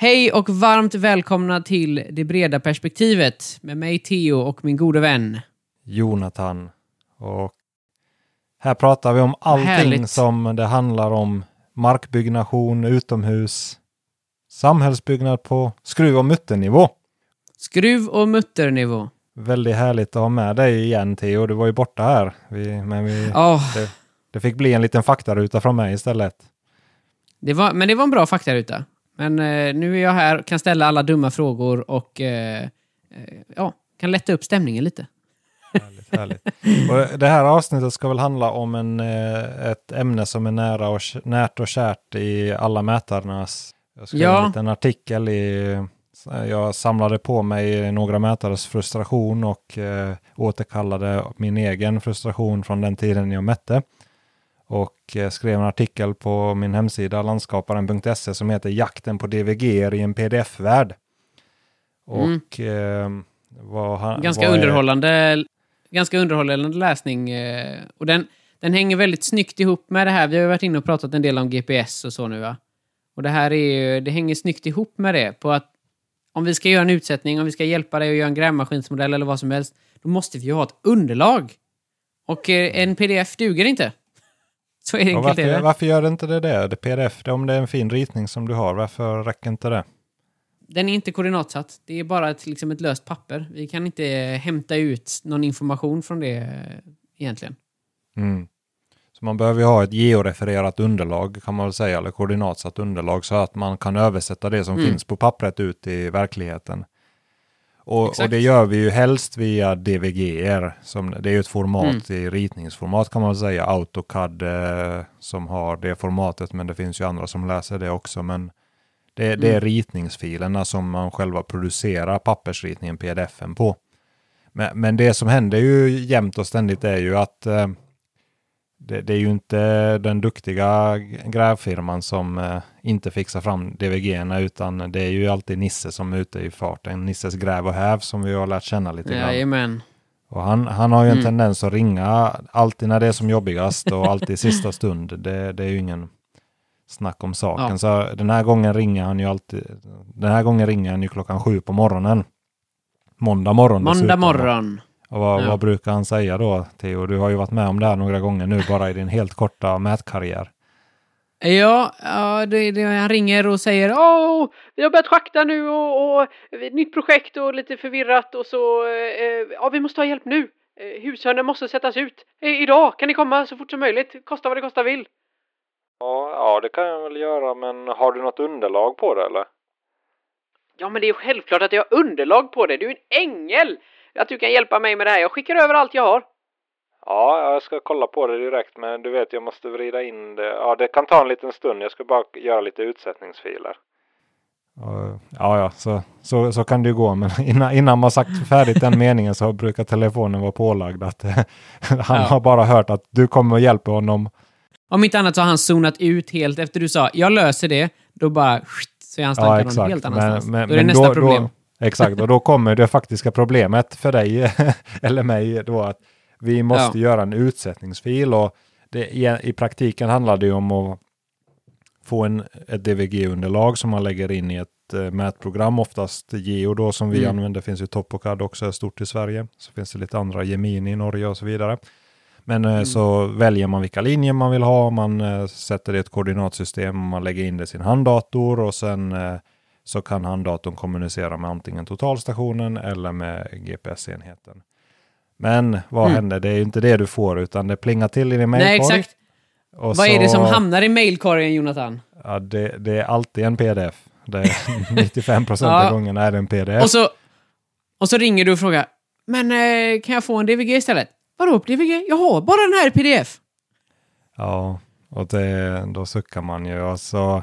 Hej och varmt välkomna till Det breda perspektivet med mig Theo och min gode vän. Jonathan. Och här pratar vi om allting Härligt. som det handlar om. Markbyggnation, utomhus, samhällsbyggnad på skruv och mutternivå. Skruv och mutternivå. Väldigt härligt att ha med dig igen Theo. Du var ju borta här. Vi, men vi, Åh, det, det fick bli en liten faktaruta från mig istället. det var, men det var en bra faktaruta. Men eh, nu är jag här, kan ställa alla dumma frågor och eh, eh, ja, kan lätta upp stämningen lite. Härligt, härligt. Och det här avsnittet ska väl handla om en, eh, ett ämne som är nära och, närt och kärt i alla mätarnas. Jag skrev Ja. en liten artikel i, jag samlade på mig några mätares frustration och eh, återkallade min egen frustration från den tiden jag mätte. Och eh, skrev en artikel på min hemsida landskaparen.se som heter Jakten på DVG i en pdf-värld. Och eh, vad han, Mm. Ganska vad är- underhållande, ganska underhållande läsning. Eh, och den, den hänger väldigt snyggt ihop med det här. Vi har ju varit inne och pratat en del om GPS och så nu va. Och det här är ju, det hänger snyggt ihop med det. På att om vi ska göra en utsättning, om vi ska hjälpa dig att göra en grävmaskinsmodell eller vad som helst, då måste vi ju ha ett underlag. Och eh, en pdf duger inte. Så enkelt är varför, det. varför gör inte det det? det pdf, det, om det är en fin ritning som du har, varför räcker inte det? Den är inte koordinatsatt. Det är bara ett, liksom ett löst papper. Vi kan inte hämta ut någon information från det eh, egentligen. Mm. Så man behöver ju ha ett georefererat underlag kan man väl säga, eller koordinatsatt underlag så att man kan översätta det som Mm. finns på pappret ut i verkligheten. Och, och det gör vi ju helst via DVGR, som, det är ju ett format Mm. i ritningsformat kan man säga, AutoCAD eh, som har det formatet, men det finns ju andra som läser det också. Men det, det är Mm. ritningsfilerna som man själva producerar pappersritningen, pdf-en på. Men, men det som händer ju jämt och ständigt är ju att eh, det, det är ju inte den duktiga grävfirman som eh, inte fixar fram DVG-erna utan det är ju alltid Nisse som är ute i farten. Nisses gräv och häv som vi har lärt känna lite grann. Jajamän. Och han, han har ju en Mm. tendens att ringa alltid när det är som jobbigast och alltid i sista stund. Det, det är ju ingen snack om saken. Ja. Så den här gången ringer han ju alltid. Den här gången ringer han ju klockan sju på morgonen. Måndag morgon Måndag dessutom. morgon. Och vad, Ja. vad brukar han säga då, Theo? Du har ju varit med om det här några gånger nu, bara i din helt korta mätkarriär. Ja, ja det, det, han ringer och säger Åh, vi har börjat schakta nu och, och nytt projekt och lite förvirrat och så eh, ja, vi måste ha hjälp nu. Eh, hushörnen måste sättas ut. Eh, idag, kan ni komma så fort som möjligt? Kosta vad det kosta vill. Ja, ja, det kan jag väl göra, men har du något underlag på det eller? Ja, men det är självklart att jag har underlag på det. Du är en ängel! Att du kan hjälpa mig med det här. Jag skickar över allt jag har. Ja, jag ska kolla på det direkt, men du vet, jag måste vrida in det. Ja, det kan ta en liten stund. Jag ska bara göra lite utsättningsfiler. Ja, ja, så, så, så kan det ju gå. Men innan, innan man sagt färdigt den meningen så brukar telefonen vara pålagd att han Ja. har bara hört att du kommer och hjälper honom. Om inte annat så har han zonat ut helt efter du sa jag löser det. Då bara så är hans Ja, tankar någon exakt. helt Men, annanstans. men, då är det men nästa då, problem. Då, exakt, och då kommer det faktiska problemet för dig eller mig då att vi måste göra en utsättningsfil och det, i, i praktiken handlar det om att få en, ett DVG-underlag som man lägger in i ett eh, mätprogram, oftast Geo då som vi Mm. använder, finns ju Topocad också, är stort i Sverige. Så finns det lite andra, Gemini i Norge och så vidare. Men Mm. eh, så väljer man vilka linjer man vill ha, man eh, sätter det i ett koordinatsystem, man lägger in det i sin handdator och sen så kan handdatorn kommunicera med antingen totalstationen eller med GPS-enheten. Men vad Mm. händer? Det är ju inte det du får, utan det plingar till i din Nej, mailkorg. exakt. Vad är det så- som hamnar i mailkorgen, Jonathan? Ja, det, det är alltid en pdf. Det är 95 procent Ja. av gångerna är det en pdf. Och så, och så ringer du och frågar Men eh, kan jag få en DVG istället? Vadå DVG? Jag har bara den här i pdf. Ja, och det, då suckar man ju. Och så,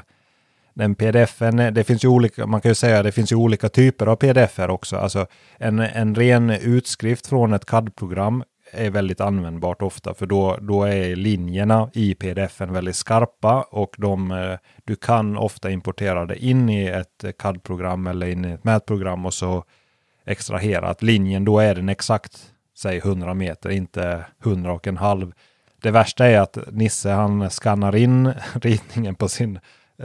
den pdf-en, det finns ju olika, man kan ju säga det finns ju olika typer av pdf-er också. Alltså en, en ren utskrift från ett CAD-program är väldigt användbart ofta, för då, då är linjerna i pdf-en väldigt skarpa och de, eh, du kan ofta importera det in i ett CAD-program eller in i ett mätprogram och så extrahera att linjen då är den exakt, säg 100 meter, inte 100 och en halv. Det värsta är att Nisse han skannar in ritningen på sin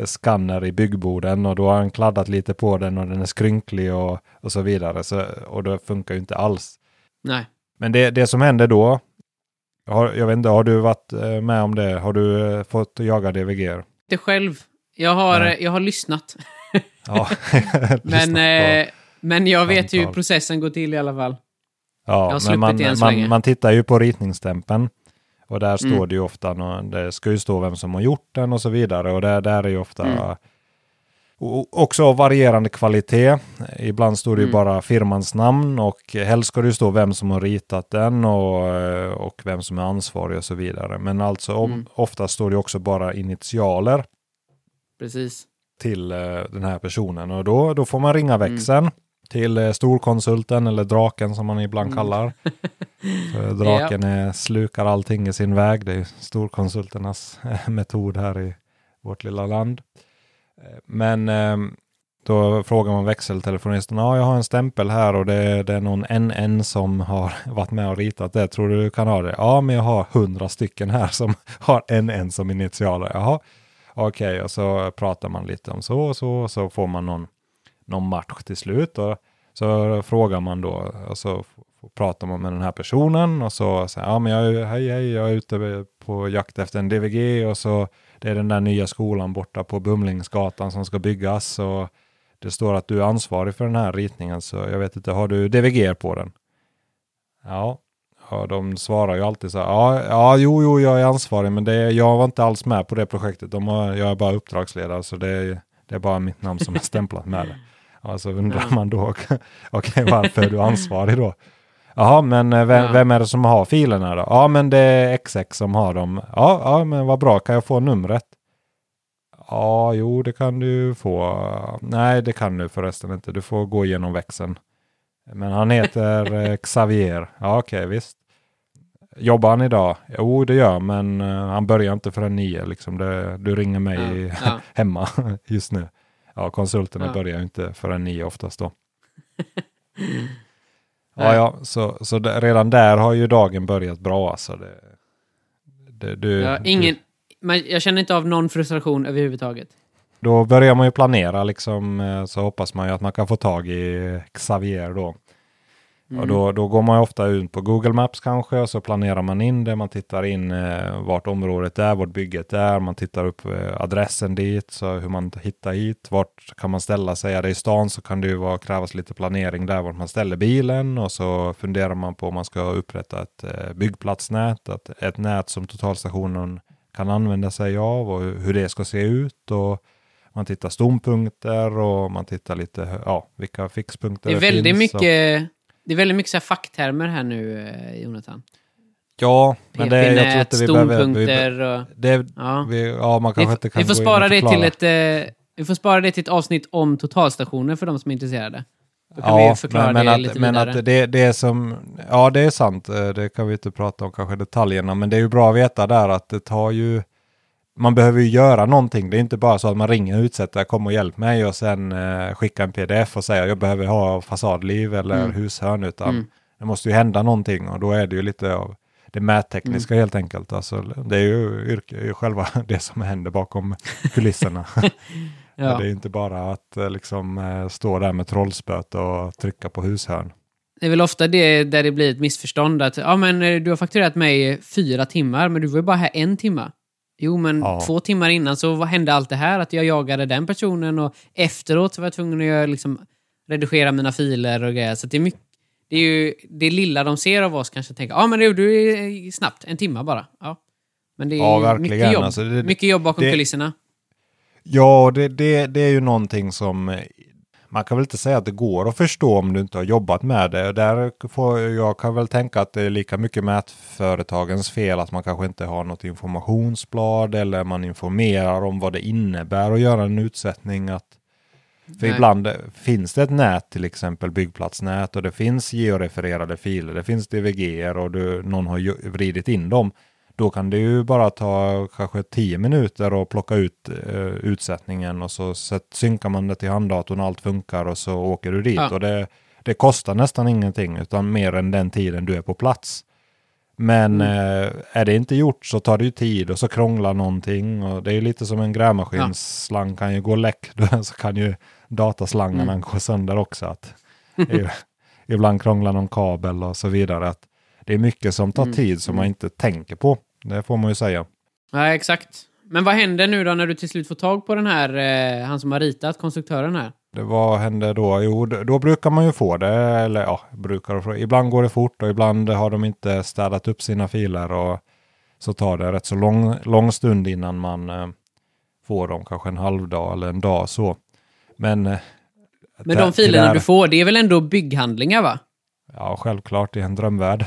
skanner i byggboden och då har han kladdat lite på den och den är skrynklig och, och så vidare. Så, och det funkar ju inte alls. Nej. Men det, det som händer då, har, jag vet inte, har du varit eh, med om det? Har du eh, fått jaga DVG? Inte själv. Jag har, Nej. jag har lyssnat. Ja, Men, Lyssnat på- eh, men jag vet ju hur processen går till i alla fall. jag Ja, har men man, man, man tittar ju på ritningsstämpeln. Och där står Mm. det ju ofta, det ska ju stå vem som har gjort den och så vidare. Och där, där är ju ofta Mm. också av varierande kvalitet. Ibland står det ju Mm. bara firmans namn och helst ska det ju stå vem som har ritat den och, och vem som är ansvarig och så vidare. Men alltså om, Mm. ofta står det också bara initialer Precis. till eh, den här personen och då, då får man ringa Mm. växeln till eh, storkonsulten eller draken som man ibland Mm. kallar. För draken är, slukar allting i sin väg. Det är storkonsulternas eh, metod här i vårt lilla land. Eh, Men eh, då frågar man växeltelefonisten, ja jag har en stämpel här och det, det är någon NN som har varit med och ritat det. Tror du du kan ha det? Ja, men jag har hundra stycken här som har NN som initialer. Jaha, okej, och så pratar man lite om så och så, och så får man någon, någon match till slut. Och så frågar man då, alltså, och så pratar man med den här personen och så säger ja men jag är, hej hej, jag är ute på jakt efter en DVG och så det är den där nya skolan borta på Bumlingsgatan som ska byggas och det står att du är ansvarig för den här ritningen så jag vet inte, har du DVG på den? Ja, ja de svarar ju alltid så här, ja, ja jo, jo, jag är ansvarig men det, jag var inte alls med på det projektet, de har, jag är bara uppdragsledare så det, det är bara mitt namn som är stämplat med det. Ja, så undrar Ja. man då, okej varför är du ansvarig då? Jaha, men eh, vem, Ja. vem är det som har filerna då? Ja, men det är XX som har dem. Ja, ja, men vad bra, kan jag få numret? Ja, jo, det kan du få. Nej, det kan du förresten inte. Du får gå igenom växeln. Men han heter eh, Xavier. Ja, okej, visst. Jobbar han idag? Jo, det gör men eh, han börjar inte förrän nio. Liksom det, du ringer mig Ja, ja. hemma just nu. Ja, konsulterna Ja. börjar ju inte förrän nio oftast då. Ja, ja, så, så redan där har ju dagen börjat bra alltså. Det, det, du, Ja, ingen, men jag känner inte av någon frustration överhuvudtaget. Du, då börjar man ju planera liksom, eh, så hoppas man ju att man kan få tag i Xavier då. Mm. Och då, då går man ofta ut på Google Maps kanske och så planerar man in det. Man tittar in eh, vart området är, vart bygget är. Man tittar upp eh, adressen dit, så hur man hittar hit. Vart kan man ställa sig? Är det i stan så kan det ju vara, krävas lite planering där vart man ställer bilen. Och så funderar man på om man ska upprätta ett eh, byggplatsnät. Att, ett nät som totalstationen kan använda sig av och hur, det ska se ut. Och man tittar stompunkter och man tittar lite, ja, vilka fixpunkter Det är väldigt finns. och- mycket, det är väldigt mycket så här facktermer här nu, eh, Jonathan. Ja, men det, jag tror inte vi behöver... Vi, och... det, Ja. vi, ja, man Vi, kanske f- inte kan vi får spara det till ett... Eh, vi får spara det till ett avsnitt om totalstationer för de som är intresserade. Då kan vi förklara men, det men lite att, men vidare. att det, det är som... Ja, det är sant. Eh, Det kan vi inte prata om kanske detaljerna, men det är ju bra att veta där att det tar ju... Man behöver ju göra någonting. Det är inte bara så att man ringer utsättare, kom och hjälp mig och sen eh, skicka en pdf och säga jag behöver ha fasadliv eller Mm. hushörn, utan Mm. det måste ju hända någonting och då är det ju lite av det mättekniska Mm. helt enkelt. Alltså, det är ju, yrke, är ju själva det som händer bakom kulisserna. ja. Det är inte bara att eh, liksom eh, stå där med trollspöt och trycka på hushörn. Det är väl ofta det där det blir ett missförstånd att ja, men eh, du har fakturerat mig fyra timmar, men du var ju bara här en timma. Jo, men Ja. två timmar innan så vad hände allt det här? Att jag jagade den personen och efteråt så var jag tvungen att göra, liksom, redigera mina filer och grejer. Så det är mycket det är ju det lilla de ser av oss kanske tänker, ja men du, du är snabbt, en timma bara. Ja. Men det är Ja, mycket jobb, Alltså, det- mycket jobb bakom det- kulisserna. Ja, det, det, det är ju någonting som man kan väl inte säga att det går att förstå om du inte har jobbat med det. Där får, jag kan väl tänka att det är lika mycket mätföretagens fel att man kanske inte har något informationsblad eller man informerar om vad det innebär att göra en utsättning. Att, för Nej. ibland eh, finns det ett nät, till exempel byggplatsnät och det finns georefererade filer, det finns DVG och du, någon har vridit in dem. Då kan det ju bara ta kanske 10 minuter och plocka ut eh, utsättningen och så set, synkar man det till handdatorn och allt funkar och så åker du dit. Ja. Och det, det kostar nästan ingenting utan mer än den tiden du är på plats. Men Mm. eh, är det inte gjort så tar det ju tid och så krånglar någonting. Och det är ju lite som en grävmaskinsslang kan ju gå läck. Så kan ju dataslangarna Mm. gå sönder också. Att, ibland krånglar någon kabel och så vidare. Att det är mycket som tar Mm. tid som man inte tänker på. Det får man ju säga. Nej, exakt. Men vad händer nu då när du till slut får tag på den här, eh, han som har ritat, konstruktören här? Det, vad händer då? Jo, då, brukar man ju få det. Eller ja, brukar få- Ibland går det fort och ibland har de inte städat upp sina filer. Och så tar det rätt så lång, lång stund innan man eh, får dem. Kanske en halv dag eller en dag så. Men, eh, Men de filerna där- du får, det är väl ändå bygghandlingar va? Ja, självklart i en drömvärld.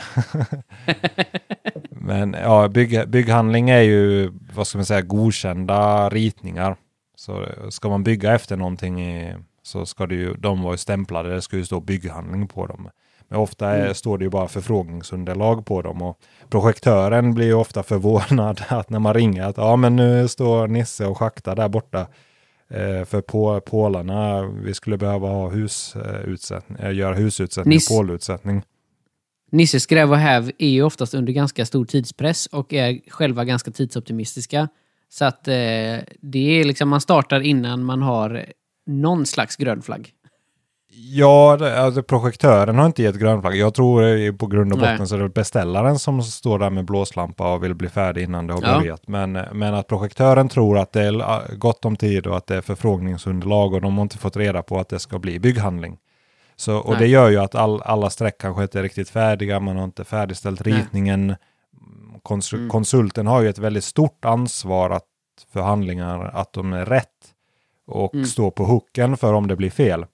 Men ja, bygg, bygghandling är ju, vad ska man säga, godkända ritningar. Så ska man bygga efter någonting i, så ska det ju, de vara stämplade, det ska ju stå bygghandling på dem. Men ofta är, Mm. står det ju bara förfrågningsunderlag på dem och projektören blir ju ofta förvånad att när man ringer att ja men nu står Nisse och schaktar där borta för på, pålarna, vi skulle behöva ha husutsättning, eh, göra husutsättning och pålutsättning. Nisse Skräv och Häv är ju oftast under ganska stor tidspress och är själva ganska tidsoptimistiska. Så att eh, det är liksom, man startar innan man har någon slags grön flagg. Ja, alltså, projektören har inte gett grön flagg. Jag tror på grund och Nej. botten så är det beställaren som står där med blåslampa och vill bli färdig innan det har Ja. börjat. Men, men att projektören tror att det är gott om tid och att det är förfrågningsunderlag och de har inte fått reda på att det ska bli bygghandling. Så, och Nej. det gör ju att all, alla streck kanske inte är riktigt färdiga, man har inte färdigställt Nej. ritningen. Konsul, Mm. Konsulten har ju ett väldigt stort ansvar att, för handlingar, att de är rätt och Mm. stå på hooken för om det blir fel.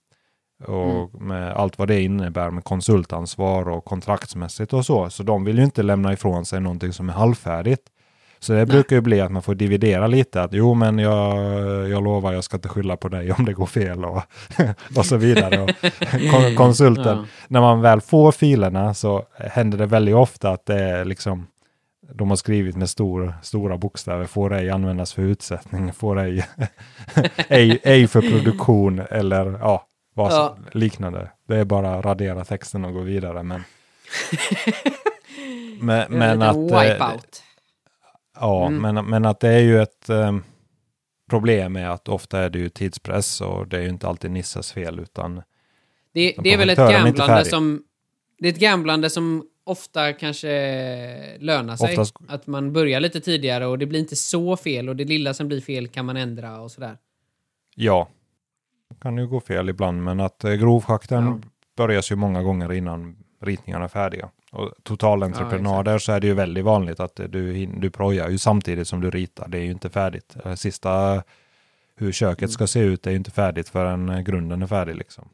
Och med allt vad det innebär med konsultansvar och kontraktsmässigt och så. Så de vill ju inte lämna ifrån sig någonting som är halvfärdigt. Så det brukar ju bli att man får dividera lite. Att jo, men jag, jag lovar, jag ska inte skylla på dig om det går fel och, och så vidare. Och kon- konsulten, Ja. när man väl får filerna så händer det väldigt ofta att det är liksom de har skrivit med stor, stora bokstäver, får ej användas för utsättning, får ej, ej, ej för produktion eller ja, vad Ja. liknande. Det är bara radera texten och gå vidare. Men, men, men att, eh, Wipeout. ja, Mm. men, men att det är ju ett eh, problem med att ofta är det ju tidspress och det är ju inte alltid Nisses fel utan Det, det är väl ett gamblande som... Det är ett gamblande som ofta kanske lönar sig. Oftast- Att man börjar lite tidigare och det blir inte så fel och det lilla som blir fel kan man ändra och sådär. Ja, kan ju gå fel ibland, men att eh, grovschakten Ja. börjas ju många gånger innan ritningarna är färdiga. Och totalentreprenader Ja, så är det ju väldigt vanligt att eh, du, du projar ju samtidigt som du ritar. Det är ju inte färdigt. Eh, Sista hur köket Mm. ska se ut är ju inte färdigt förrän grunden är färdig liksom.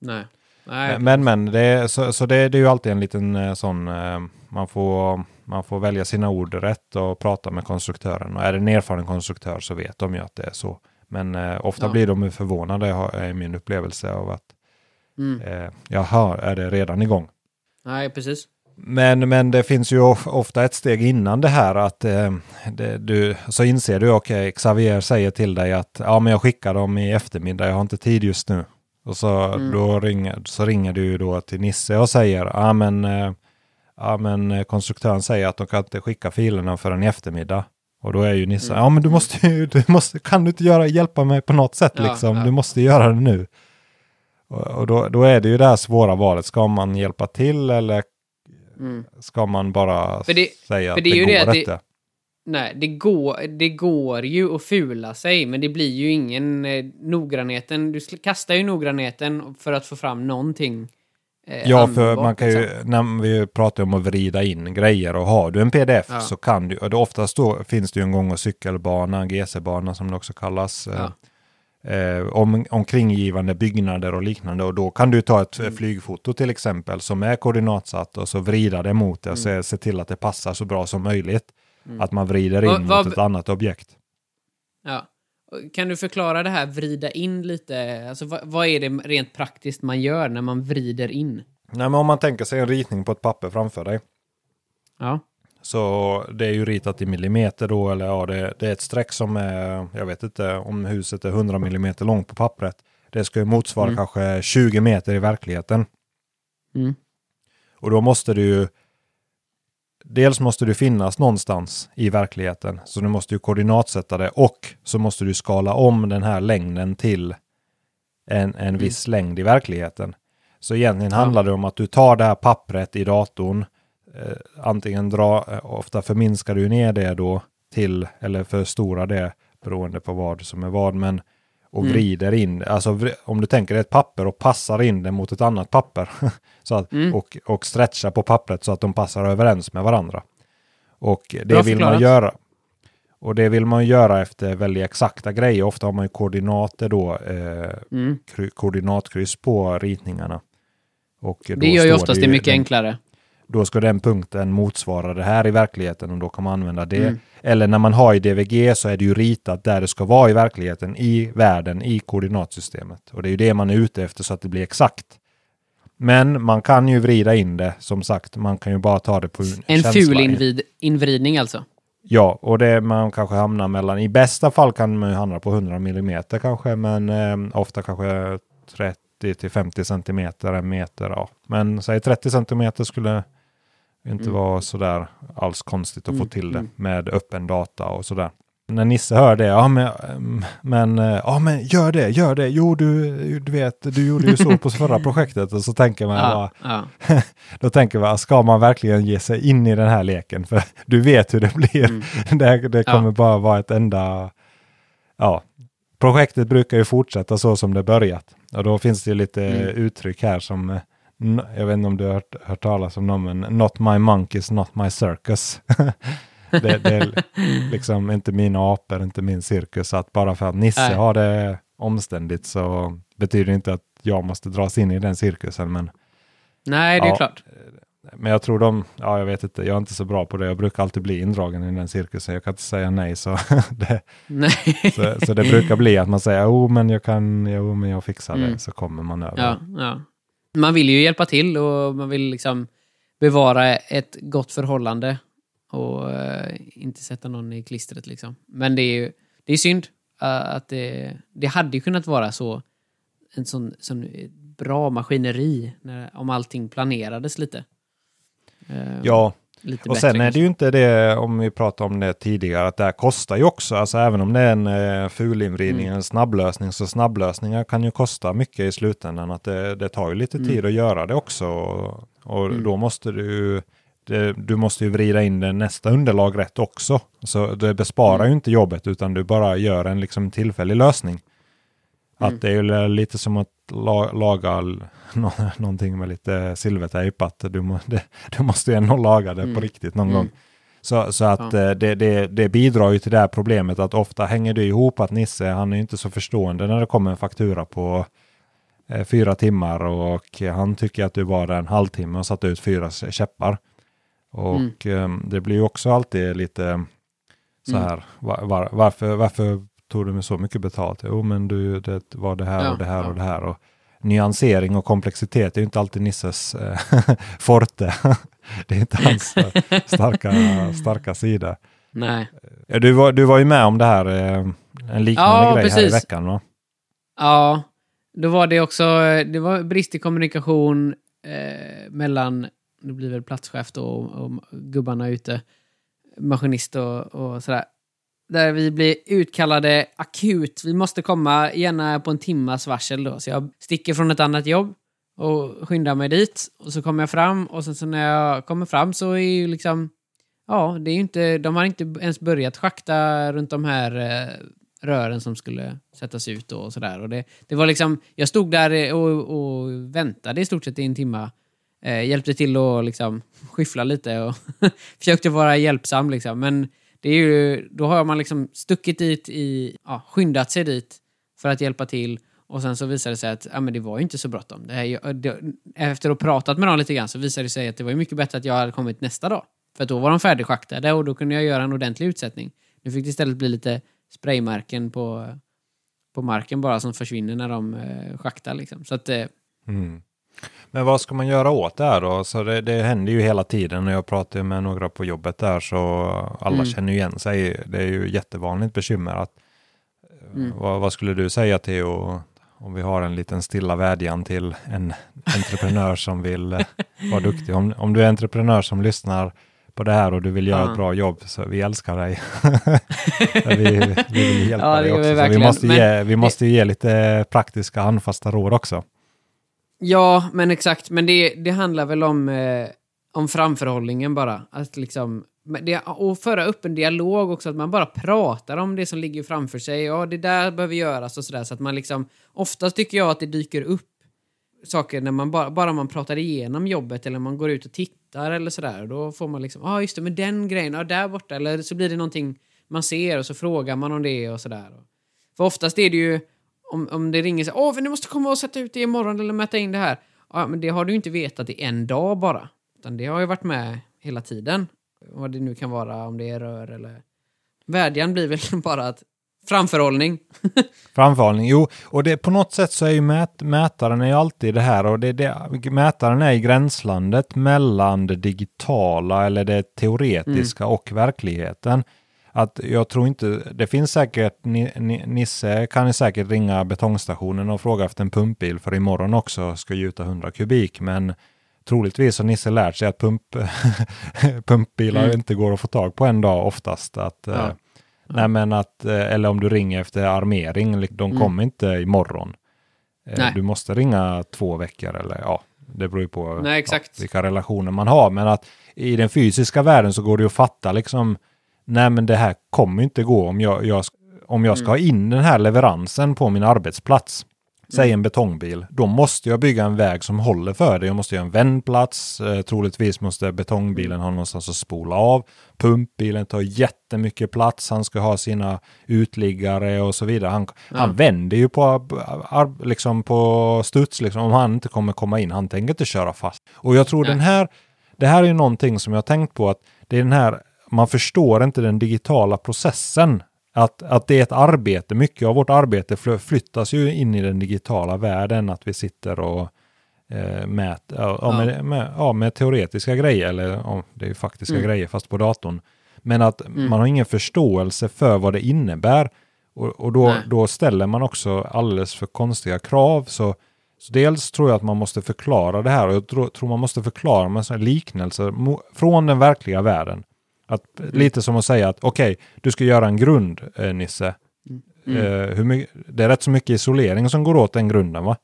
Nej. Nej. Men men, det är, så, så det, det är ju alltid en liten sån, man får, man får välja sina ord rätt och prata med konstruktören. Och är det en erfaren konstruktör så vet de ju att det är så. Men eh, ofta Ja. blir de förvånade, är min upplevelse av att Mm. eh, jaha, är det redan igång? Nej, precis. Men, men det finns ju of- ofta ett steg innan det här att eh, det, du, så inser du, okej, Xavier säger till dig att ja, men jag skickar dem i eftermiddag, jag har inte tid just nu. Och så, Mm. då ringer, så ringer du då till Nisse och säger, ja men, eh, ja men eh, konstruktören säger att de kan inte skicka filerna förrän i eftermiddag. Och då är ju Nisse, Mm. ja men du måste ju, du måste, kan du inte göra, hjälpa mig på något sätt Ja, liksom, ja. du måste göra det nu. Och, och då, då är det ju det här svåra valet, ska man hjälpa till eller Mm. ska man bara det- säga att det det, går det att det- inte? Nej, det går, det går ju att fula sig, men det blir ju ingen eh, noggrannheten. Du kastar ju noggrannheten för att få fram någonting. Eh, Ja, för man kan ju, liksom. när vi pratar om att vrida in grejer och har du en pdf Ja. så kan du, och oftast då finns det ju en gång och cykelbana, GC-bana som det också kallas. Ja. Eh, om, omkringgivande byggnader och liknande och då kan du ta ett Mm. flygfoto till exempel som är koordinatsatt och så vrida det mot det och Mm. se, se till att det passar så bra som möjligt. Mm. Att man vrider in Vad- vad- mot ett annat objekt. Ja. Kan du förklara det här vrida in lite? Alltså, vad, vad är det rent praktiskt man gör när man vrider in? Nej, men om man tänker sig en ritning på ett papper framför dig. Ja. Så det är ju ritat i millimeter då, eller ja, det, det är ett streck som är, jag vet inte om huset är 100 millimeter långt på pappret. Det ska ju motsvara Mm. kanske 20 meter i verkligheten. Mm. Och då måste du ju dels måste du finnas någonstans i verkligheten, så du måste ju koordinatsätta det och så måste du skala om den här längden till en, en viss längd i verkligheten. Så egentligen Ja. handlar det om att du tar det här pappret i datorn, eh, antingen dra, eh, ofta förminskar du ner det då till, eller förstorar det beroende på vad som är vad, men och Mm. vrider in, alltså om du tänker dig ett papper och passar in det mot ett annat papper så att, Mm. och, och stretchar på pappret så att de passar överens med varandra. Och det Bra vill man förklarat. göra. Och det vill man göra efter väldigt exakta grejer. Ofta har man ju koordinater då, eh, Mm. kry- koordinatkryss på ritningarna. Och Det gör ju oftast ju det mycket den, enklare. Då ska den punkten motsvara det här i verkligheten och då kan man använda det. Mm. Eller när man har i DVG så är det ju ritat där det ska vara i verkligheten, i världen, i koordinatsystemet. Och det är ju det man är ute efter så att det blir exakt. Men man kan ju vrida in det, som sagt. Man kan ju bara ta det på En känsla. ful invid, invridning alltså. Ja, och det man kanske hamnar mellan, i bästa fall kan man ju hamna på 100 mm kanske, men eh, ofta kanske 30 till 50 centimeter, en meter. Ja. Men säg 30 centimeter skulle inte Mm. vara sådär alls konstigt att Mm, få till det mm. med öppen data och sådär. När Nisse hör det, ja men, men, eh, ja men gör det, gör det, jo du, du vet, du gjorde ju så på förra projektet och så tänker man bara, Ja, ja. då tänker man, ska man verkligen ge sig in i den här leken? För du vet hur det blir. Mm. det, det Ja. kommer bara vara ett enda... Ja, projektet brukar ju fortsätta så som det börjat. Och då finns det ju lite Mm. uttryck här som, jag vet inte om du har hört, hört talas om dem, men not my monkeys, not my circus. det, det är liksom inte mina apor, inte min cirkus. Att bara för att Nisse Nej. har det omständigt så betyder det inte att jag måste dras in i den cirkusen. Men Nej, det är Ja. klart. men jag tror de, ja jag vet inte, jag är inte så bra på det. Jag brukar alltid bli indragen i den cirkusen. Jag kan inte säga nej. Så det, Nej. så, så det brukar bli att man säger, jo men jag kan, jo men jag fixar det. Mm. Så kommer man över. Ja, ja. Man vill ju hjälpa till och man vill liksom bevara ett gott förhållande och eh, inte sätta någon i klistret liksom. Men det är ju det är synd eh, att det, det hade ju kunnat vara så en sån, sån bra maskineri när, om allting planerades lite. Eh, ja, lite och sen är det ju inte det, om vi pratade om det tidigare, att det här kostar ju också. Alltså även om det är en eh, fulinvridning, Mm. en snabblösning, så snabblösningar kan ju kosta mycket i slutändan. Att det, det tar ju lite Mm. tid att göra det också. Och, och Mm. då måste du, det, du måste ju vrida in det nästa underlag rätt också. Så det besparar Mm. ju inte jobbet, utan du bara gör en liksom tillfällig lösning. Mm. Att det är ju lite som att la, laga någonting med lite silvertejp, att du, må, det, du måste ju ändå laga det på Mm. riktigt någon Mm. gång. Så, så att Ja. eh, det, det, det bidrar ju till det här problemet att ofta hänger det ihop att Nisse, han är ju inte så förstående när det kommer en faktura på eh, fyra timmar och han tycker att du var där en halvtimme och satte ut fyra käppar. Och eh, det blir ju också alltid lite så Mm. här, var, var, varför, varför tog du med så mycket betalt? Jo, men du, det var det här Ja, och det här ja. och det här. Och nyansering och komplexitet är ju inte alltid Nisses eh, forte. det är inte hans eh, starka, starka sida. Nej. Ja, Du var, du var ju med om det här, eh, en liknande Ja, grej här i precis. veckan va? Ja, då var det också det var brist i kommunikation eh, mellan, det blir väl platschef då och, och gubbarna ute, maskinist och, och sådär. Där vi blir utkallade akut. Vi måste komma gärna på en timmas varsel då. Så jag sticker från ett annat jobb och skyndar mig dit. Och så kommer jag fram och sen så när jag kommer fram så är ju liksom, ja, det är ju inte, de har inte ens börjat schakta runt de här eh, rören som skulle sättas ut och sådär. Och det, det var liksom, jag stod där och, och väntade i stort sett i en timme. Eh, hjälpte till att liksom skyffla lite och försökte vara hjälpsam liksom. Men det är ju, då har man liksom stuckit dit i, ja, skyndat sig dit för att hjälpa till. Och sen så visade det sig att ja, men det var ju inte så bråttom. Det här, det, efter att ha pratat med dem lite grann så visade det sig att det var ju mycket bättre att jag hade kommit nästa dag. För att då var de färdigschaktade och då kunde jag göra en ordentlig utsättning. Nu fick det istället bli lite spraymärken på, på marken bara som försvinner när de eh, schaktar. Liksom. Så att, eh, Mm. Men vad ska man göra åt det här då? Så det, det händer ju hela tiden och jag pratar med några på jobbet där så alla Mm. känner ju igen sig. Det är ju jättevanligt bekymmer. Att, Mm. vad, vad skulle du säga Theo om vi har en liten stilla vädjan till en entreprenör som vill eh, vara duktig? Om, om du är entreprenör som lyssnar på det här och du vill göra Ja. ett bra jobb, så vi älskar dig. vi, vi vill hjälpa Ja, dig vi också. Så vi verkligen. måste, Men ge, vi måste ge lite praktiska handfasta råd också. Ja, men exakt. Men det, det handlar väl om, eh, om framförhållningen bara. Att liksom, det, och föra upp en dialog också, att man bara pratar om det som ligger framför sig. Ja, det där behöver göras och sådär. Så att man liksom, oftast tycker jag att det dyker upp saker när man bara, bara man pratar igenom jobbet eller man går ut och tittar eller sådär. Då får man liksom, ja ah, just det, men den grejen, ja där borta. Eller så blir det någonting man ser och så frågar man om det och sådär. För oftast är det ju, om, om det ringer så åh, ni måste komma och sätta ut det imorgon eller mäta in det här. Ja, men det har du inte vetat i en dag bara. Utan det har ju varit med hela tiden. Vad det nu kan vara, om det är rör eller... Vädjan blir väl bara att framförhållning. Framförhållning, jo, och det, på något sätt så är ju mät, mätaren är ju alltid det här och det, det, mätaren är i gränslandet mellan det digitala eller det teoretiska och verkligheten. Att jag tror inte, det finns säkert, Ni- Ni- Nisse kan säkert ringa betongstationen och fråga efter en pumpbil för imorgon också ska gjuta 100 kubik, men troligtvis har Nisse lärt sig att pump, pumpbilar Mm. inte går att få tag på en dag oftast. Att, Ja. eh, Nej, men att, eh, eller om du ringer efter armering, de Mm. kommer inte imorgon. Eh. Du måste ringa två veckor eller ja, det beror ju på Nej. Ja, vilka relationer man har. Men att i den fysiska världen så går det ju att fatta liksom, nej men det här kommer inte gå om jag, jag, om jag ska Mm. ha in den här leveransen på min arbetsplats. Säg en betongbil, då måste jag bygga en väg som håller för det. Jag måste göra en vändplats, eh, troligtvis måste betongbilen ha någonstans att spola av. Pumpbilen tar jättemycket plats, han ska ha sina utliggare och så vidare. Han, han vänder ju på, liksom på studs liksom, om han inte kommer komma in. Han tänker inte köra fast. Och jag tror Nej. den här, det här är ju någonting som jag tänkt på att det är den här, man förstår inte den digitala processen. Att, att det är ett arbete, mycket av vårt arbete fly- flyttas ju in i den digitala världen, att vi sitter och eh, mäter, ja, Ja. Med, med, ja, med teoretiska grejer, eller ja, det är ju faktiska Mm. grejer fast på datorn. Men att man har ingen förståelse för vad det innebär. Och, och då, då ställer man också alldeles för konstiga krav. Så, så dels tror jag att man måste förklara det här och jag tror, tror man måste förklara med liknelser från den verkliga världen. Att, Lite som att säga att okej, du ska göra en grund, eh, Nisse. Eh, hur mycket, det är rätt så mycket isolering som går åt den grunden va?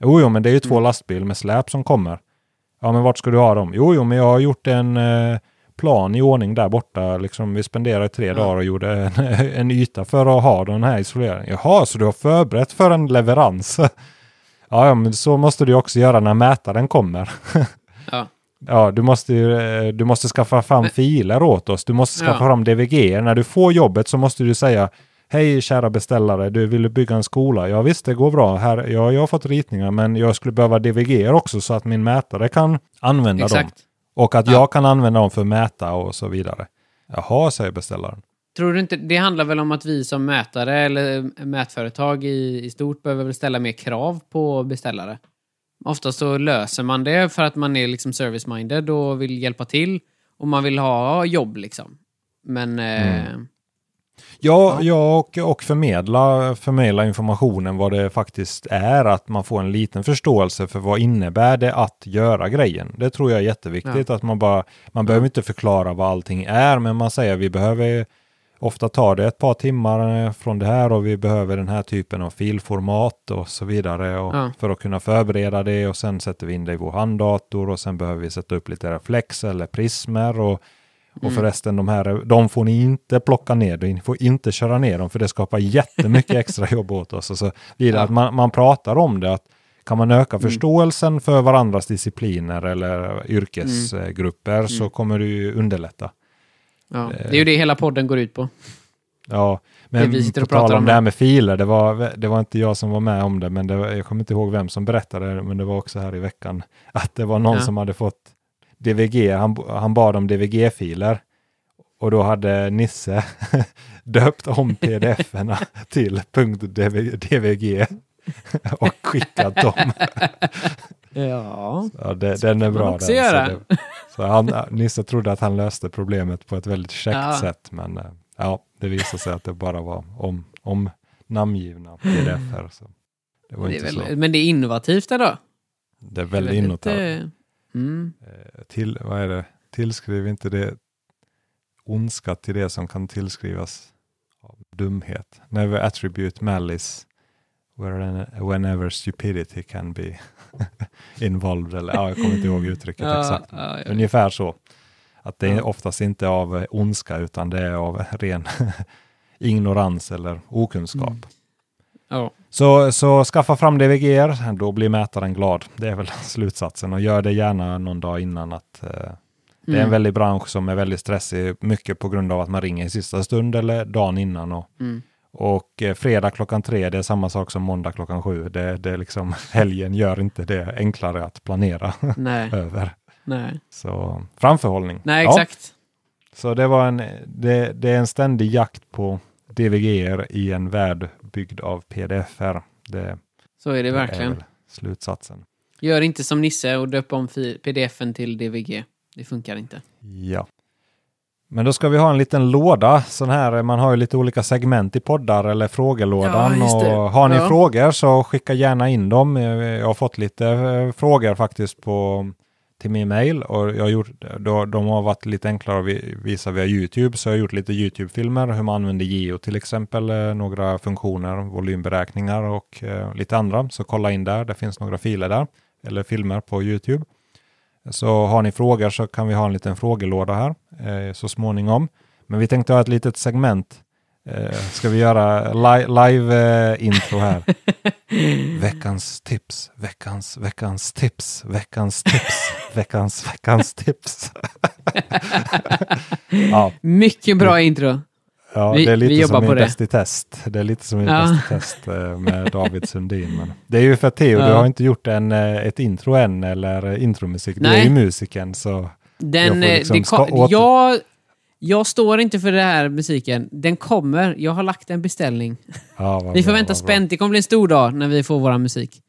Jo, jo, men det är ju två lastbil med släp som kommer. Ja, men vart ska du ha dem? Jo, jo, men jag har gjort en eh, plan i ordning där borta. Liksom, vi spenderade tre dagar och gjorde en, en yta för att ha den här isoleringen. Jaha, så du har förberett för en leverans? ja, ja, men så måste du också göra när mätaren kommer. Ja. Ja, du måste, eh, du måste skaffa fram filer åt oss. Du måste skaffa Ja. fram DVG. När du får jobbet så måste du säga Hej kära beställare, du vill bygga en skola? Ja visst, det går bra. Här, ja, jag har fått ritningar, men jag skulle behöva DVG också så att min mätare kan använda dem. Exakt. Och att Ja. jag kan använda dem för att mäta och så vidare. Jaha, säger beställaren. Tror du inte, det handlar väl om att vi som mätare eller mätföretag i, i stort behöver ställa mer krav på beställare? Ofta så löser man det för att man är liksom service-minded och vill hjälpa till och man vill ha jobb liksom. Men... Eh, Ja, ja och, och förmedla, förmedla informationen vad det faktiskt är. Att man får en liten förståelse för vad innebär det att göra grejen. Det tror jag är jätteviktigt. Att man bara, man behöver inte förklara vad allting är, men man säger vi behöver Ofta tar det ett par timmar eh, från det här och vi behöver den här typen av filformat och så vidare och Ja. för att kunna förbereda det och sen sätter vi in det i vår handdator och sen behöver vi sätta upp lite reflex eller prismer och, och förresten de här, de får ni inte plocka ner, ni får inte köra ner dem för det skapar jättemycket extra jobb åt oss och så vidare. Ja. Att man, man pratar om det, att kan man öka förståelsen för varandras discipliner eller yrkesgrupper så kommer det ju underlätta. Ja. Det är ju det hela podden går ut på. Ja, Det men vi sitter på och tal om om det här med filer, det var, det var inte jag som var med om det, men det var, jag kommer inte ihåg vem som berättade det, men det var också här i veckan, att det var någon Ja. som hade fått DVG, han, han bad om DVG-filer och då hade Nisse döpt om pdf-erna till .dvg och skickat dem. Ja. Ja, det, den är bra. den, göra. Så, det, så han, Nisse trodde att han löste problemet på ett väldigt käckt Ja. sätt, men eh, ja, det visade sig att det bara var om, om namngivna pdf-er. Så det var Det inte är så. väl, men det är innovativt ändå. Det är väldigt eh, Mm. Till, vad är det? Tillskriv inte det ondska till det som kan tillskrivas av dumhet. Never attribute malice whenever stupidity can be involved. Eller, ja, jag kommer inte ihåg uttrycket Ja, exakt. ja. Ungefär så. Att det är oftast inte av ondska utan det är av ren ignorans eller okunskap. Mm. Ja. Så, så skaffa fram DVGR, då blir mätaren glad. Det är väl slutsatsen och gör det gärna någon dag innan att eh, det är en Mm. väldig bransch som är väldigt stressig, mycket på grund av att man ringer i sista stund eller dagen innan. Och, Mm. Och eh, fredag klockan tre, det är samma sak som måndag klockan sju. Det, det är liksom, helgen gör inte det enklare att planera Nej, över. nej. Så framförhållning. Nej, Ja, exakt. så det, var en, det, det är en ständig jakt på DVGR i en värld byggd av pdf-er. Det, Så är det är verkligen. väl slutsatsen. Gör inte som Nisse och döp om pdf-en till DVG. Det funkar inte. Ja. Men då ska vi ha en liten låda, sån här, man har ju lite olika segment i poddar eller frågelådan. Ja, och har ni Ja. frågor så skicka gärna in dem. Jag har fått lite eh, frågor faktiskt på, till min mail och jag har gjort, då, de har varit lite enklare att vi- visa via YouTube. Så jag har gjort lite YouTube-filmer, hur man använder Geo till exempel, eh, några funktioner, volymberäkningar och eh, lite andra. Så kolla in där, det finns några filer där, eller filmer på YouTube. Så har ni frågor så kan vi ha en liten frågelåda här eh, så småningom. Men vi tänkte ha ett litet segment. Eh, ska vi göra li- live-intro här? veckans tips, veckans, veckans tips, veckans tips, veckans, veckans tips. ja, Mycket bra intro. Ja Vi- det är lite vi som i. Bäst i test. Det är lite som i Ja. Bäst i test eh, med David Sundin. Men det är ju för att Theo, Ja. du har inte gjort en, eh, ett intro än eller intromusik. Du är Nej. ju musiken så... Den, Jag eh, liksom det ska ko- åter- jag, jag står inte för den här musiken. Den kommer. Jag har lagt en beställning. Ja, Vi får bra, vänta spänt. Det kommer bli en stor dag när vi får vår musik.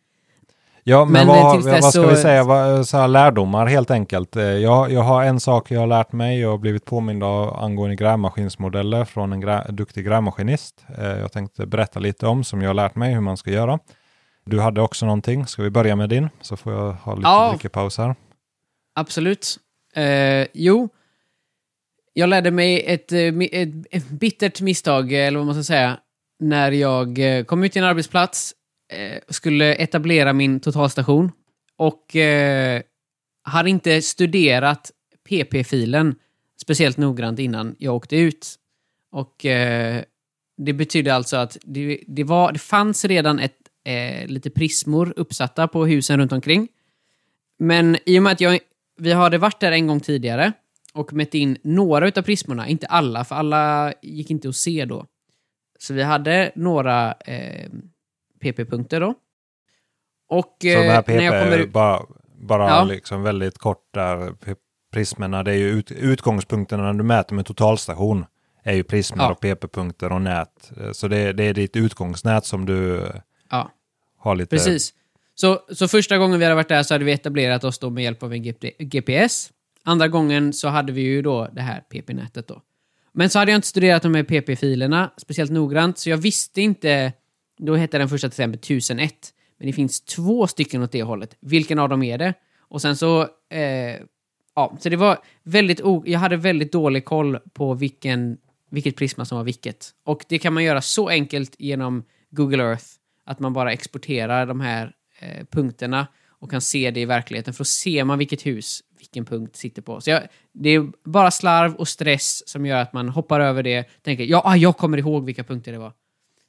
Ja, men, Men, eh, vad, vad ska så- vi säga? Vad, så här lärdomar helt enkelt. Eh, Jag, jag har en sak jag har lärt mig och blivit påmind av angående grävmaskinsmodeller från en grä, duktig grävmaskinist. Eh, Jag tänkte berätta lite om som jag har lärt mig hur man ska göra. Du hade också någonting. Ska vi börja med din? Så får jag ha lite Ja. drickepaus här. Absolut. Eh, jo, jag lärde mig ett, ett, ett bittert misstag, eller vad man ska säga, när jag kom ut till en arbetsplats, eh, skulle etablera min totalstation och eh, hade inte studerat PP-filen speciellt noggrant innan jag åkte ut. Och eh, det betyder alltså att det, det, var, det fanns redan ett, eh, lite prismor uppsatta på husen runt omkring. Men i och med att jag, vi hade varit där en gång tidigare och mätt in några utav prismorna, inte alla, för alla gick inte att se då. Så vi hade några eh, PP-punkter då. Och Så de här eh, PP, när jag kommer ut... bara, bara Ja. liksom väldigt kort där. Prismerna, det är ju ut, utgångspunkterna när du mäter med totalstation. Är ju prismer Ja. och PP-punkter och nät. Eh, Så det, det är ditt utgångsnät som du eh, Ja. har lite... Precis. Så, så första gången vi hade varit där så hade vi etablerat oss då med hjälp av en GP, GPS. Andra gången så hade vi ju då det här PP-nätet då. Men så hade jag inte studerat de här PP-filerna speciellt noggrant, så jag visste inte... Då hette den första till exempel 1001. Men det finns två stycken åt det hållet. Vilken av dem är det? Och sen så... Eh, ja, så det var väldigt... O, jag hade väldigt dålig koll på vilken, vilket prisma som var vilket. Och det kan man göra så enkelt genom Google Earth att man bara exporterar de här eh, punkterna och kan se det i verkligheten. För då ser man vilket hus vilken punkt sitter på. Så jag, det är bara slarv och stress som gör att man hoppar över det. Tänker, ja, ah, jag kommer ihåg vilka punkter det var.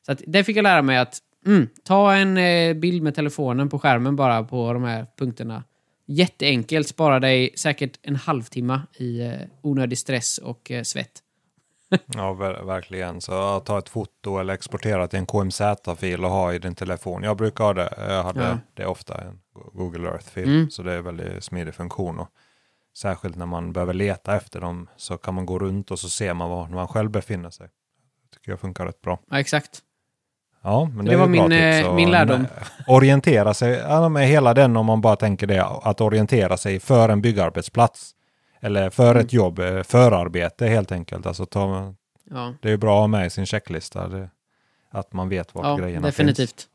Så att, där fick jag lära mig att mm, ta en eh, bild med telefonen på skärmen bara på de här punkterna. Jätteenkelt, spara dig säkert en halvtimme i eh, onödig stress och eh, svett. Ja, ver- verkligen. Så ta ett foto eller exportera till en KMZ-fil och ha i din telefon. Jag brukar ha det. Jag hade Ja. det ofta, en Google Earth-fil. Mm. Så det är en väldigt smidig funktion. Och särskilt när man behöver leta efter dem så kan man gå runt och så ser man var man själv befinner sig. Det tycker jag funkar rätt bra. Ja, exakt. Ja, men Det det, var min, tips. eh, min lärdom. Orientera sig, ja, med hela den om man bara tänker det, att orientera sig för en byggarbetsplats. Eller för Mm. ett jobb, eh, förarbete helt enkelt. Alltså ta, Ja, det är bra att ha med i sin checklista. Det, att man vet vart ja grejerna definitivt. finns.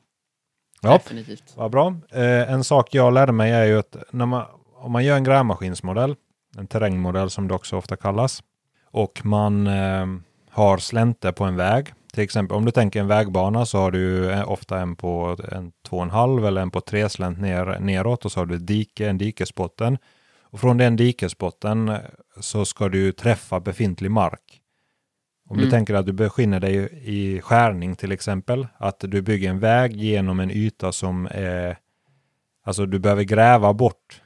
Ja. Definitivt. Vad bra. Eh, en sak jag lärde mig är ju att när man, om man gör en grävmaskinsmodell, en terrängmodell som det också ofta kallas, och man eh, har slänter på en väg. Till exempel om du tänker en vägbana så har du eh, ofta en på en två och en halv eller en på tre slänt ner, neråt och så har du ett dike, en dikesbotten. Och från den dikesbotten eh, så ska du träffa befintlig mark. Om Mm. du tänker att du befinner dig i skärning till exempel, att du bygger en väg genom en yta som är, alltså du behöver gräva bort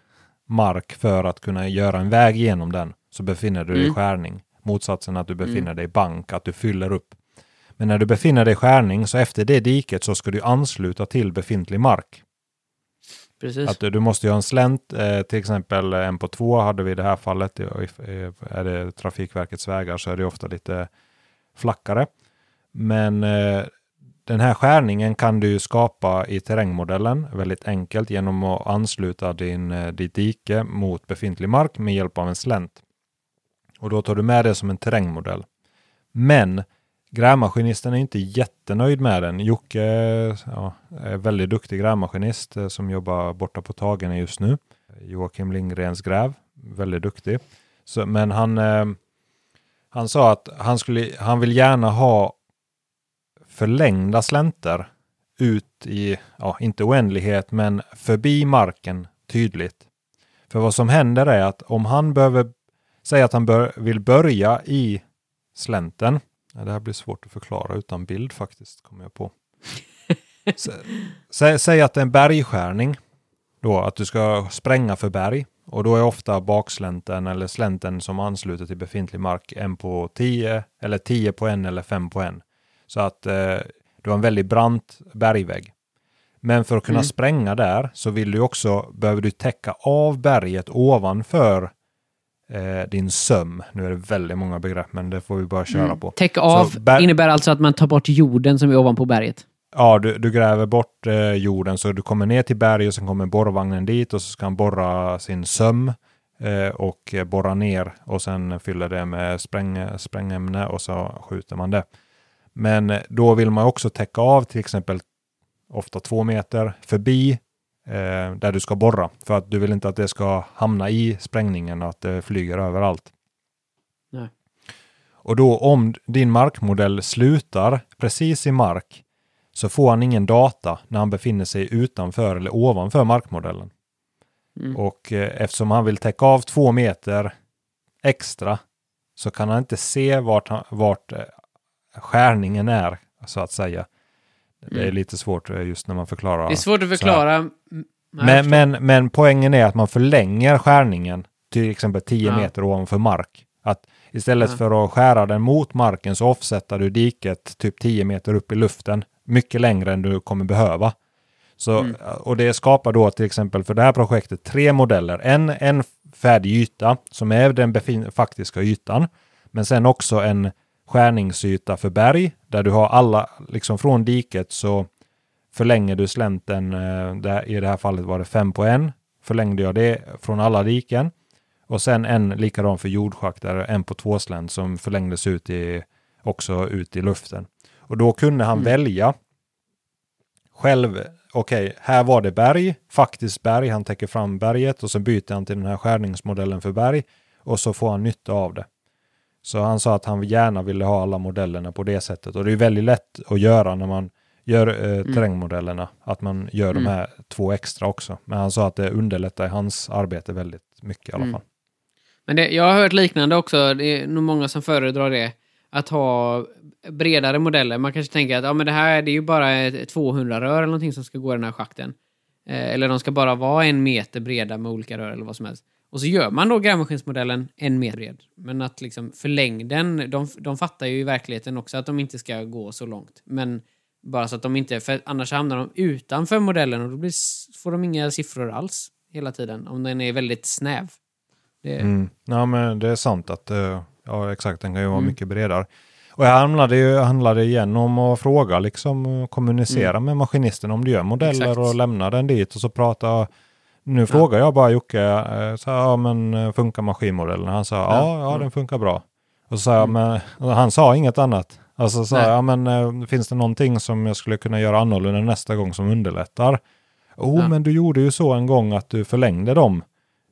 mark för att kunna göra en väg genom den, så befinner du dig i Mm. skärning. Motsatsen att du befinner dig i bank, att du fyller upp. Men när du befinner dig i skärning, så efter det diket så ska du ansluta till befintlig mark. Precis. Att du, måste ha en slänt, eh, till exempel en på två hade vi i det här fallet. Är det Trafikverkets vägar så är det ofta lite flackare. Men eh, den här skärningen kan du skapa i terrängmodellen väldigt enkelt genom att ansluta din, eh, ditt dike mot befintlig mark med hjälp av en slänt. Och då tar du med det som en terrängmodell. Men grävmaskinisten är inte jättenöjd med den. Jocke ja, är väldigt duktig grävmaskinist eh, som jobbar borta på Tagen just nu. Joakim Lindgrens gräv, väldigt duktig. Så, men han, eh, han sa att han, skulle, han vill gärna ha förlängda slänter ut i, ja, inte oändlighet, men förbi marken tydligt. För vad som händer är att om han behöver säga att han bör, vill börja i slänten. Ja, det här blir svårt att förklara utan bild faktiskt, kommer jag på. Sä, sä, säg att det är en bergskärning. Då att du ska spränga för berg. Och då är ofta bakslänten eller slänten som ansluter till befintlig mark en på 10 eller 10 på en eller 5 på en. Så att eh, du har en väldigt brant bergvägg. Men för att kunna Mm. spränga där så vill du också, behöver du täcka av berget ovanför eh, din söm. Nu är det väldigt många begrepp men det får vi bara köra Mm. på. Täck av innebär alltså att man tar bort jorden som är ovanpå berget. Ja, du, du gräver bort eh, jorden så du kommer ner till berget och sen kommer borrvagnen dit och så ska han borra sin söm eh, och borra ner och sen fyller det med spräng, sprängämne och så skjuter man det. Men då vill man också täcka av till exempel ofta två meter förbi eh, där du ska borra för att du vill inte att det ska hamna i sprängningen och att det flyger överallt. Nej. Och då om din markmodell slutar precis i mark så får han ingen data när han befinner sig utanför eller ovanför markmodellen. Mm. Och eh, eftersom han vill täcka av två meter extra så kan han inte se vart, han, vart eh, skärningen är, så att säga. Det är Mm. lite svårt eh, just när man förklarar. Det är svårt att förklara. Mm, Men, men, men poängen är att man förlänger skärningen till exempel 10 Ja. meter ovanför mark. Att istället Ja. för att skära den mot marken så offsätter du diket typ 10 meter upp i luften. Mycket längre än du kommer behöva. Så, Mm. Och det skapar då till exempel för det här projektet tre modeller. En, en färdig yta som är den faktiska ytan. Men sen också en skärningsyta för berg där du har alla, liksom från diket så förlänger du slänten, eh, där, i det här fallet var det fem på en, förlängde jag det från alla diken. Och sen en likadan för jordschakt, där en på två slänt som förlängdes ut i, också ut i luften. Och då kunde han Mm. välja själv, okej, här var det berg, faktiskt berg, han täcker fram berget och så byter han till den här skärningsmodellen för berg och så får han nytta av det. Så han sa att han gärna ville ha alla modellerna på det sättet och det är väldigt lätt att göra när man gör eh, terrängmodellerna, att man gör Mm. de här två extra också. Men han sa att det underlättar hans arbete väldigt mycket i alla Mm. fall. Men det, jag har hört liknande också. Det är nog många som föredrar det. Att ha bredare modeller. Man kanske tänker att ja, men det här det är ju bara ett 200-rör eller någonting som ska gå i den här schakten. Eh, eller de ska bara vara en meter breda med olika rör eller vad som helst. Och så gör man då grävmaskinsmodellen en meter bred. Men att liksom förläng den, de, de fattar ju i verkligheten också att de inte ska gå så långt. Men bara så att de inte, för annars hamnar de utanför modellen och då blir, får de inga siffror alls hela tiden. Om den är väldigt snäv. Det, Mm. Ja, men det är sant att eh, ja, exakt, den kan ju vara Mm. mycket bredare. Och här handlade ju handlade igen om att fråga, liksom kommunicera med maskinisten om du gör modeller Mm. Exakt. och lämna den dit och så prata. Nu frågar jag bara Jocke, eh, så här, ja men eh, funkar maskinmodellen? Han sa, ja, Ja. ja, Mm. den funkar bra. Och så sa jag, men han sa inget annat. Alltså så, Nej. ja men eh, finns det någonting som jag skulle kunna göra annorlunda nästa gång som underlättar? Oh, Ja. men du gjorde ju så en gång att du förlängde dem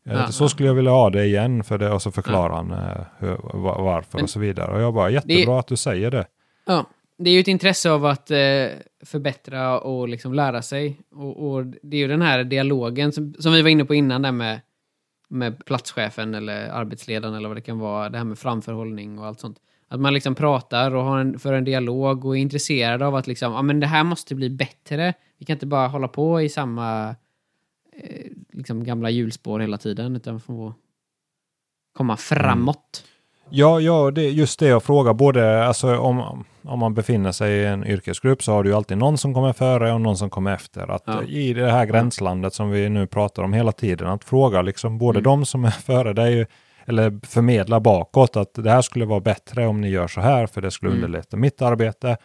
Ja, så skulle jag vilja ha det igen, för det, och så förklarar han hur, va- varför Men- och så vidare. Och jag bara, jättebra att du säger det. Ja, det är ju ett intresse av att eh, förbättra och liksom lära sig. Och, och det är ju den här dialogen som, som vi var inne på innan där med, med platschefen eller arbetsledaren eller vad det kan vara. Det här med framförhållning och allt sånt. Att man liksom pratar och har en, för en dialog och är intresserad av att liksom, ja men det här måste bli bättre. Vi kan inte bara hålla på i samma eh, liksom gamla hjulspår hela tiden utan vi får komma framåt. Ja, ja det just det jag frågar. Både alltså, om, om man befinner sig i en yrkesgrupp så har du ju alltid någon som kommer före och någon som kommer efter. Att Ja. I det här gränslandet som vi nu pratar om hela tiden, att fråga liksom både Mm. de som är före dig eller förmedla bakåt att det här skulle vara bättre om ni gör så här för det skulle Mm. underlätta mitt arbete.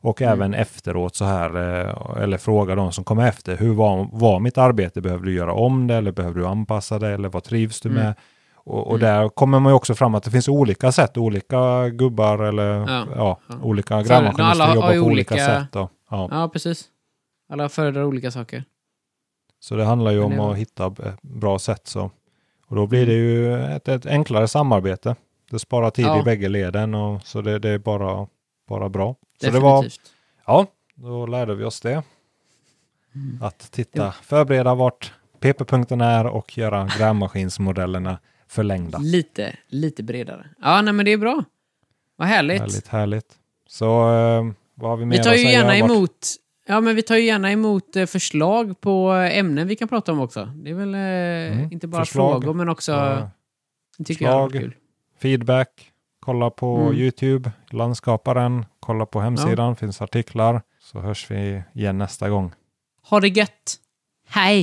Och Mm. även efteråt så här, eh, eller fråga de som kommer efter, hur var, var mitt arbete? Behöver du göra om det eller behöver du anpassa det eller vad trivs du Mm. med? Och, och Mm. där kommer man ju också fram att det finns olika sätt, olika gubbar eller ja, Ja, ja. olika grävmaskinister jobbar på olika, sätt. Och, ja. Ja, precis. Alla föredrar olika saker. Så det handlar ju om att hitta bra sätt. Så. Och då blir det ju ett, ett enklare samarbete. Det sparar tid Ja. i bägge leden och så det, det är bara, bara bra. Så det var, Definitivt. ja, då lärde vi oss det. Mm. Att titta, Ja. förbereda vart PP-punkten är och göra grävmaskinsmodellerna förlängda. Lite, lite bredare. Ja, nej men det är bra. Vad härligt. Härligt, härligt. Så eh, vad har vi mer Vi tar att ju säga? gärna emot Ja, men vi tar ju gärna emot eh, förslag på ämnen vi kan prata om också. Det är väl eh, Mm, inte bara förslag. frågor, men också... Ja. tycker jag förslag. kul. feedback, kolla på Mm. YouTube, landskaparen, kolla på hemsidan, finns artiklar. Så hörs vi igen nästa gång. Ha det gött! Hej!